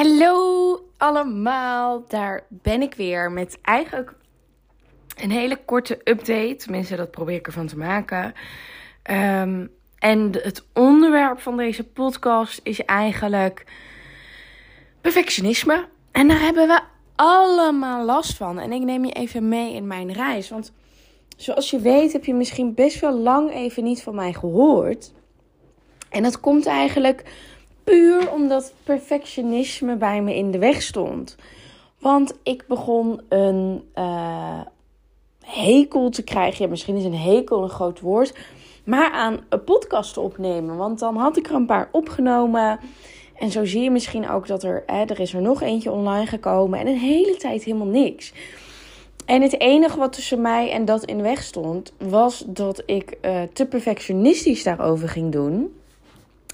Hallo allemaal, daar ben ik weer met eigenlijk een hele korte update. Tenminste, dat probeer ik ervan te maken. Ehm, en het onderwerp van deze podcast is eigenlijk perfectionisme. En daar hebben we allemaal last van. En ik neem je even mee in mijn reis. Want zoals je weet heb je misschien best wel lang even niet van mij gehoord. En dat komt eigenlijk puur omdat perfectionisme bij me in de weg stond. Want ik begon een uh, hekel te krijgen. Misschien is een hekel een groot woord. Maar aan een podcast opnemen. Want dan had ik er een paar opgenomen. En zo zie je misschien ook dat er, hè, er is er nog eentje online gekomen. En een hele tijd helemaal niks. En het enige wat tussen mij en dat in de weg stond, was dat ik uh, te perfectionistisch daarover ging doen.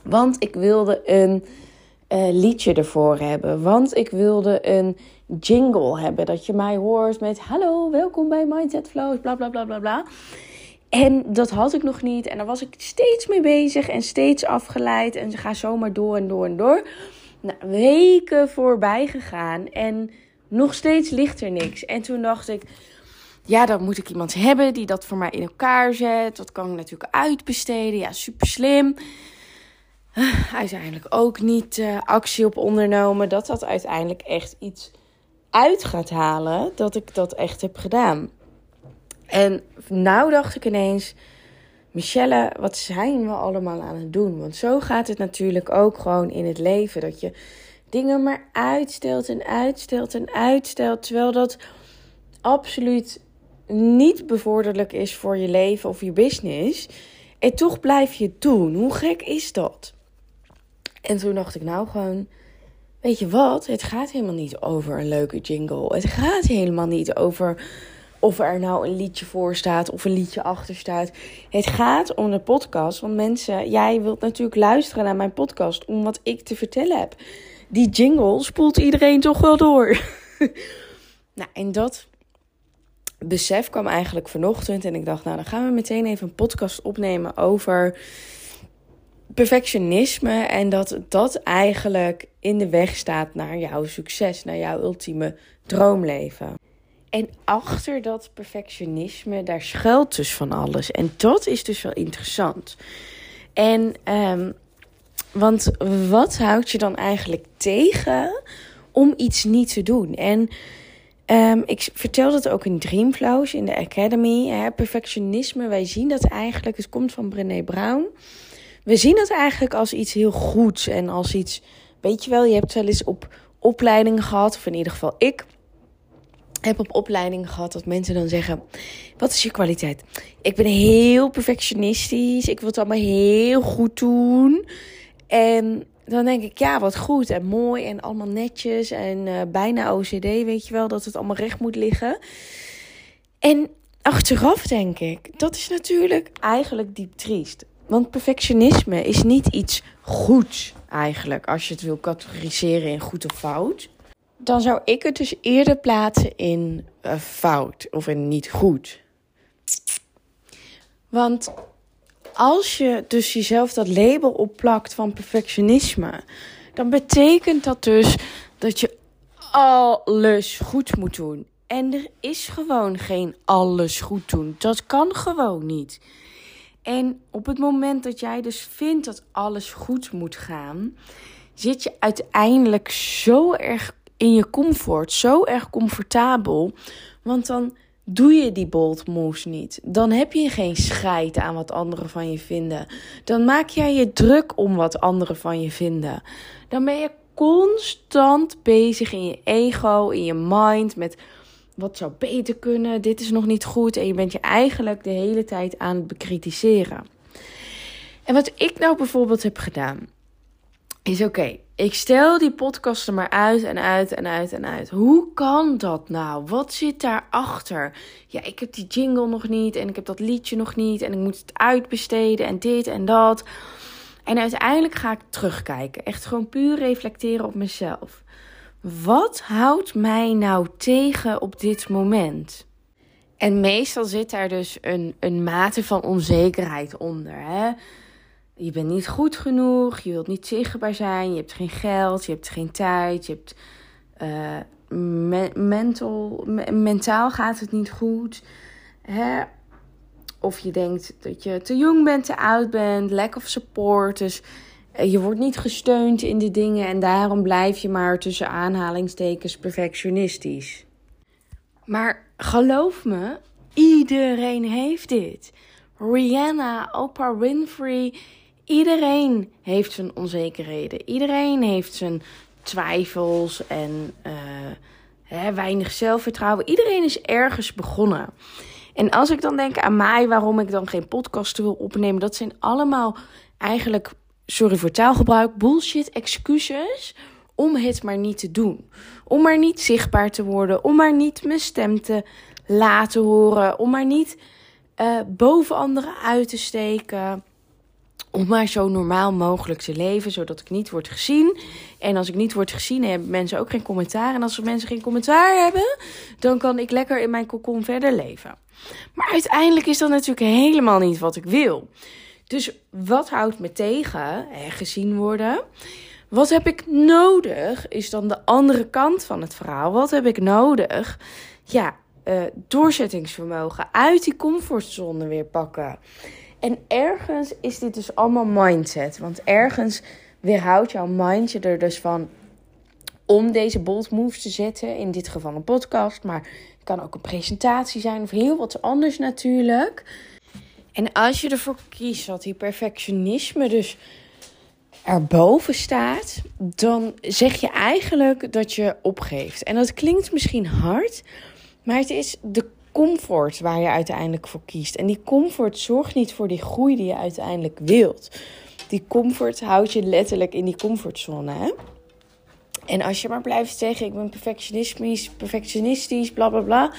Want ik wilde een uh, liedje ervoor hebben. Want ik wilde een jingle hebben. Dat je mij hoort met: Hallo, welkom bij Mindset Flows, bla bla bla bla bla. En dat had ik nog niet. En daar was ik steeds mee bezig en steeds afgeleid. En ze gaan zomaar door en door en door. Nou, weken voorbij gegaan. En nog steeds ligt er niks. En toen dacht ik. Ja, dan moet ik iemand hebben die dat voor mij in elkaar zet. Dat kan ik natuurlijk uitbesteden. Ja, super slim uiteindelijk ook niet uh, actie op ondernomen. Dat dat uiteindelijk echt iets uit gaat halen. Dat ik dat echt heb gedaan. En nou dacht ik ineens. Michelle, wat zijn we allemaal aan het doen? Want zo gaat het natuurlijk ook gewoon in het leven. Dat je dingen maar uitstelt en uitstelt en uitstelt. Terwijl dat absoluut niet bevorderlijk is voor je leven of je business. En toch blijf je het doen. Hoe gek is dat? En toen dacht ik nou gewoon, weet je wat? Het gaat helemaal niet over een leuke jingle. Het gaat helemaal niet over of er nou een liedje voor staat of een liedje achter staat. Het gaat om de podcast. Want mensen, jij wilt natuurlijk luisteren naar mijn podcast om wat ik te vertellen heb. Die jingle spoelt iedereen toch wel door. nou, en dat besef kwam eigenlijk vanochtend. En ik dacht, nou, dan gaan we meteen even een podcast opnemen over perfectionisme en dat dat eigenlijk in de weg staat naar jouw succes, naar jouw ultieme droomleven. En achter dat perfectionisme, daar schuilt dus van alles. En dat is dus wel interessant. En, um, want wat houdt je dan eigenlijk tegen om iets niet te doen? En um, ik vertel dat ook in Dreamflows in de Academy. Hè, perfectionisme, wij zien dat eigenlijk, het komt van Brené Brown we zien het eigenlijk als iets heel goeds en als iets. Weet je wel, je hebt wel eens op opleidingen gehad, of in ieder geval ik heb op opleidingen gehad dat mensen dan zeggen: Wat is je kwaliteit? Ik ben heel perfectionistisch, ik wil het allemaal heel goed doen. En dan denk ik: Ja, wat goed en mooi en allemaal netjes en uh, bijna OCD, weet je wel, dat het allemaal recht moet liggen. En achteraf denk ik: Dat is natuurlijk eigenlijk diep triest. Want perfectionisme is niet iets goeds eigenlijk, als je het wil categoriseren in goed of fout. Dan zou ik het dus eerder plaatsen in uh, fout of in niet goed. Want als je dus jezelf dat label opplakt van perfectionisme, dan betekent dat dus dat je alles goed moet doen. En er is gewoon geen alles goed doen. Dat kan gewoon niet. En op het moment dat jij dus vindt dat alles goed moet gaan, zit je uiteindelijk zo erg in je comfort, zo erg comfortabel. Want dan doe je die bold moves niet. Dan heb je geen scheid aan wat anderen van je vinden. Dan maak jij je druk om wat anderen van je vinden. Dan ben je constant bezig in je ego, in je mind met wat zou beter kunnen, dit is nog niet goed. En je bent je eigenlijk de hele tijd aan het bekritiseren. En wat ik nou bijvoorbeeld heb gedaan, is oké, ik stel die podcast er maar uit en uit en uit en uit. Hoe kan dat nou? Wat zit daarachter? Ja, ik heb die jingle nog niet en ik heb dat liedje nog niet en ik moet het uitbesteden en dit en dat. En uiteindelijk ga ik terugkijken. Echt gewoon puur reflecteren op mezelf. Wat houdt mij nou tegen op dit moment? En meestal zit daar dus een, een mate van onzekerheid onder. Hè? je bent niet goed genoeg, je wilt niet zichtbaar zijn, je hebt geen geld, je hebt geen tijd, je hebt uh, mentaal gaat het niet goed. Hè? Of je denkt dat je te jong bent, te oud bent, lack of support. Dus je wordt niet gesteund in de dingen en daarom blijf je maar tussen aanhalingstekens perfectionistisch. Maar geloof me, iedereen heeft dit. Rihanna, Oprah Winfrey, iedereen heeft zijn onzekerheden. Iedereen heeft zijn twijfels en uh, hè, weinig zelfvertrouwen. Iedereen is ergens begonnen. En als ik dan denk aan mij, waarom ik dan geen podcast wil opnemen, dat zijn allemaal eigenlijk, sorry voor taalgebruik, bullshit excuses om het maar niet te doen. Om maar niet zichtbaar te worden, om maar niet mijn stem te laten horen, om maar niet uh, boven anderen uit te steken. Om maar zo normaal mogelijk te leven, zodat ik niet word gezien. En als ik niet word gezien, hebben mensen ook geen commentaar. En als mensen geen commentaar hebben, dan kan ik lekker in mijn kokon verder leven. Maar uiteindelijk is dat natuurlijk helemaal niet wat ik wil. Dus wat houdt me tegen? Gezien worden. Wat heb ik nodig? Is dan de andere kant van het verhaal. Wat heb ik nodig? Ja, uh, doorzettingsvermogen. Uit die comfortzone weer pakken. En ergens is dit dus allemaal mindset. Want ergens weerhoudt jouw mindje er dus van om deze bold moves te zetten. In dit geval een podcast, maar het kan ook een presentatie zijn of heel wat anders natuurlijk. En als je ervoor kiest dat die perfectionisme dus erboven staat, dan zeg je eigenlijk dat je opgeeft. En dat klinkt misschien hard, maar het is de comfort waar je uiteindelijk voor kiest. En die comfort zorgt niet voor die groei die je uiteindelijk wilt. Die comfort houdt je letterlijk in die comfortzone. En als je maar blijft zeggen: ik ben perfectionistisch, perfectionistisch, bla bla bla.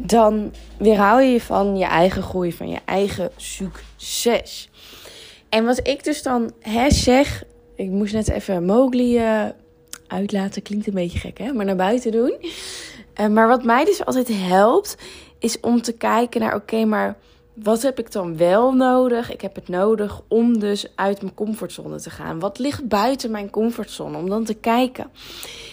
Dan weerhou je je van je eigen groei, van je eigen succes. En wat ik dus dan hè, zeg, ik moest net even Mowgli uh, uitlaten, klinkt een beetje gek hè, maar naar buiten doen. Uh, maar wat mij dus altijd helpt, is om te kijken naar oké, maar wat heb ik dan wel nodig? Ik heb het nodig om dus uit mijn comfortzone te gaan. Wat ligt buiten mijn comfortzone? Om dan te kijken.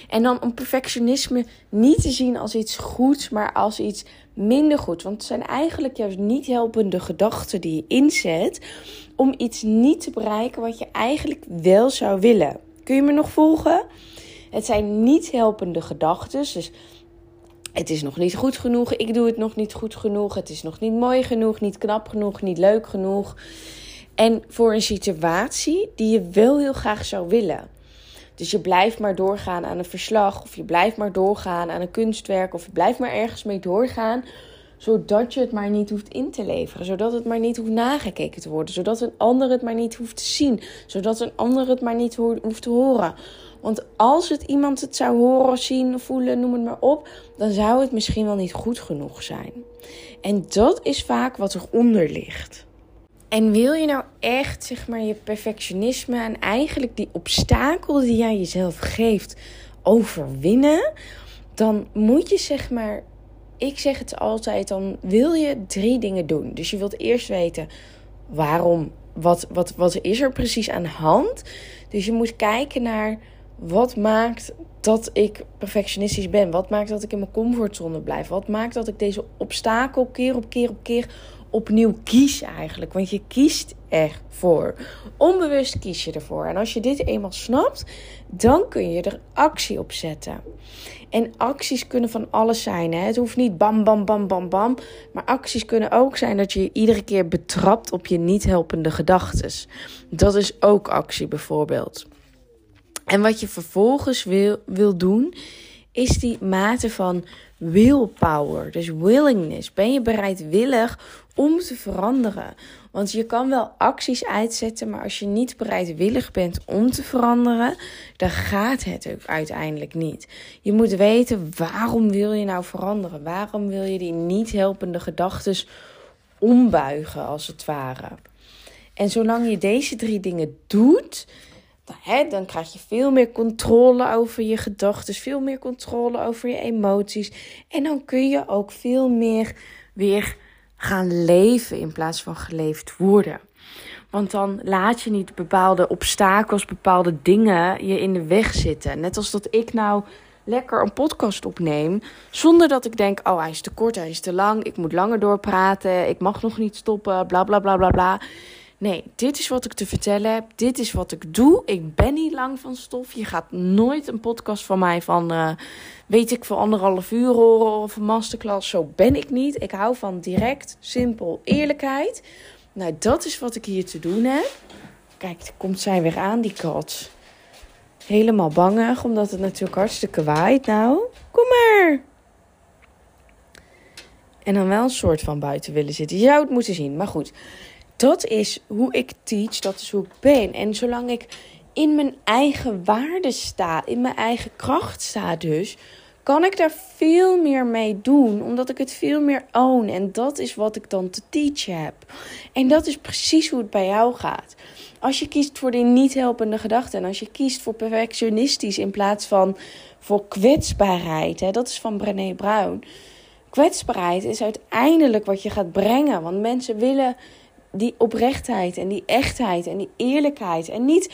En dan om perfectionisme niet te zien als iets goeds, maar als iets minder goed. Want het zijn eigenlijk juist niet helpende gedachten die je inzet om iets niet te bereiken wat je eigenlijk wel zou willen. Kun je me nog volgen? Het zijn niet helpende gedachten. Dus het is nog niet goed genoeg. Ik doe het nog niet goed genoeg. Het is nog niet mooi genoeg, niet knap genoeg, niet leuk genoeg. En voor een situatie die je wel heel graag zou willen. Dus je blijft maar doorgaan aan een verslag, of je blijft maar doorgaan aan een kunstwerk, of je blijft maar ergens mee doorgaan, zodat je het maar niet hoeft in te leveren, zodat het maar niet hoeft nagekeken te worden, zodat een ander het maar niet hoeft te zien, zodat een ander het maar niet hoeft te horen. Want als het iemand het zou horen, zien, voelen, noem het maar op, dan zou het misschien wel niet goed genoeg zijn. En dat is vaak wat eronder ligt. En wil je nou echt, zeg maar, je perfectionisme en eigenlijk die obstakel die jij jezelf geeft overwinnen, dan moet je, zeg maar, ik zeg het altijd, dan wil je drie dingen doen. Dus je wilt eerst weten waarom, wat, wat, wat is er precies aan de hand. Dus je moet kijken naar wat maakt dat ik perfectionistisch ben? Wat maakt dat ik in mijn comfortzone blijf? Wat maakt dat ik deze obstakel keer op keer op keer opnieuw kies eigenlijk? Want je kiest ervoor. Onbewust kies je ervoor. En als je dit eenmaal snapt, dan kun je er actie op zetten. En acties kunnen van alles zijn. Hè? Het hoeft niet bam, bam, bam, bam, bam. Maar acties kunnen ook zijn dat je je iedere keer betrapt op je niet helpende gedachten. Dat is ook actie bijvoorbeeld. En wat je vervolgens wil, wil doen, is die mate van willpower. Dus willingness. Ben je bereidwillig om te veranderen? Want je kan wel acties uitzetten, maar als je niet bereidwillig bent om te veranderen, dan gaat het ook uiteindelijk niet. Je moet weten waarom wil je nou veranderen? Waarom wil je die niet helpende gedachten ombuigen, als het ware? En zolang je deze drie dingen doet, Dan krijg je veel meer controle over je gedachten, veel meer controle over je emoties. En dan kun je ook veel meer weer gaan leven in plaats van geleefd worden. Want dan laat je niet bepaalde obstakels, bepaalde dingen je in de weg zitten. Net als dat ik nou lekker een podcast opneem. Zonder dat ik denk: oh, hij is te kort, hij is te lang. Ik moet langer doorpraten. Ik mag nog niet stoppen. Bla bla bla bla bla. Nee, dit is wat ik te vertellen heb. Dit is wat ik doe. Ik ben niet lang van stof. Je gaat nooit een podcast van mij van, uh, weet ik, voor anderhalf uur horen of een masterclass. Zo ben ik niet. Ik hou van direct, simpel, eerlijkheid. Nou, dat is wat ik hier te doen heb. Kijk, komt zij weer aan, die kat. Helemaal bangig, omdat het natuurlijk hartstikke waait. Nou, kom maar. En dan wel een soort van buiten willen zitten. Je zou het moeten zien, maar goed dat is hoe ik teach, dat is hoe ik ben. En zolang ik in mijn eigen waarde sta, in mijn eigen kracht sta dus, kan ik daar veel meer mee doen, omdat ik het veel meer own. En dat is wat ik dan te teachen heb. En dat is precies hoe het bij jou gaat. Als je kiest voor die niet helpende gedachten en als je kiest voor perfectionistisch in plaats van voor kwetsbaarheid, hè, dat is van Brené Brown. Kwetsbaarheid is uiteindelijk wat je gaat brengen, want mensen willen die oprechtheid en die echtheid en die eerlijkheid. En niet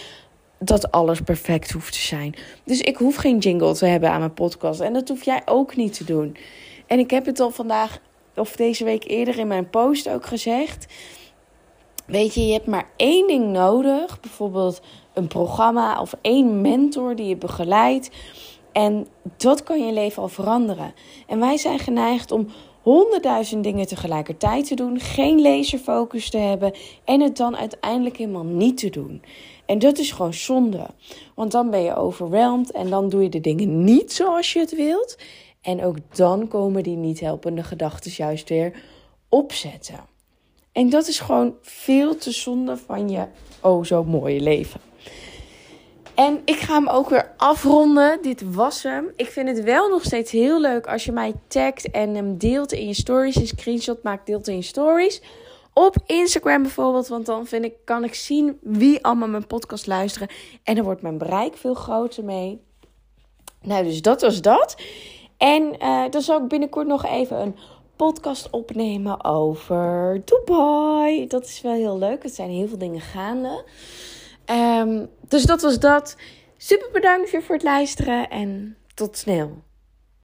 dat alles perfect hoeft te zijn. Dus ik hoef geen jingle te hebben aan mijn podcast. En dat hoef jij ook niet te doen. En ik heb het al vandaag, of deze week eerder in mijn post ook gezegd. Weet je, je hebt maar één ding nodig. Bijvoorbeeld een programma of één mentor die je begeleidt. En dat kan je leven al veranderen. En wij zijn geneigd om honderdduizend dingen tegelijkertijd te doen, geen laserfocus te hebben en het dan uiteindelijk helemaal niet te doen. En dat is gewoon zonde, want dan ben je overweldigd en dan doe je de dingen niet zoals je het wilt. En ook dan komen die niet helpende gedachten juist weer opzetten. En dat is gewoon veel te zonde van je oh zo mooie leven. En ik ga hem ook weer afronden. Dit was hem. Ik vind het wel nog steeds heel leuk als je mij tagt en hem deelt in je stories. Een screenshot maakt, deelt in je stories. Op Instagram bijvoorbeeld, want dan vind ik, kan ik zien wie allemaal mijn podcast luisteren. En dan wordt mijn bereik veel groter mee. Nou, dus dat was dat. En uh, dan zal ik binnenkort nog even een podcast opnemen over Dubai. Dat is wel heel leuk. Er zijn heel veel dingen gaande. Um, dus dat was dat. Super bedankt voor het luisteren en tot snel.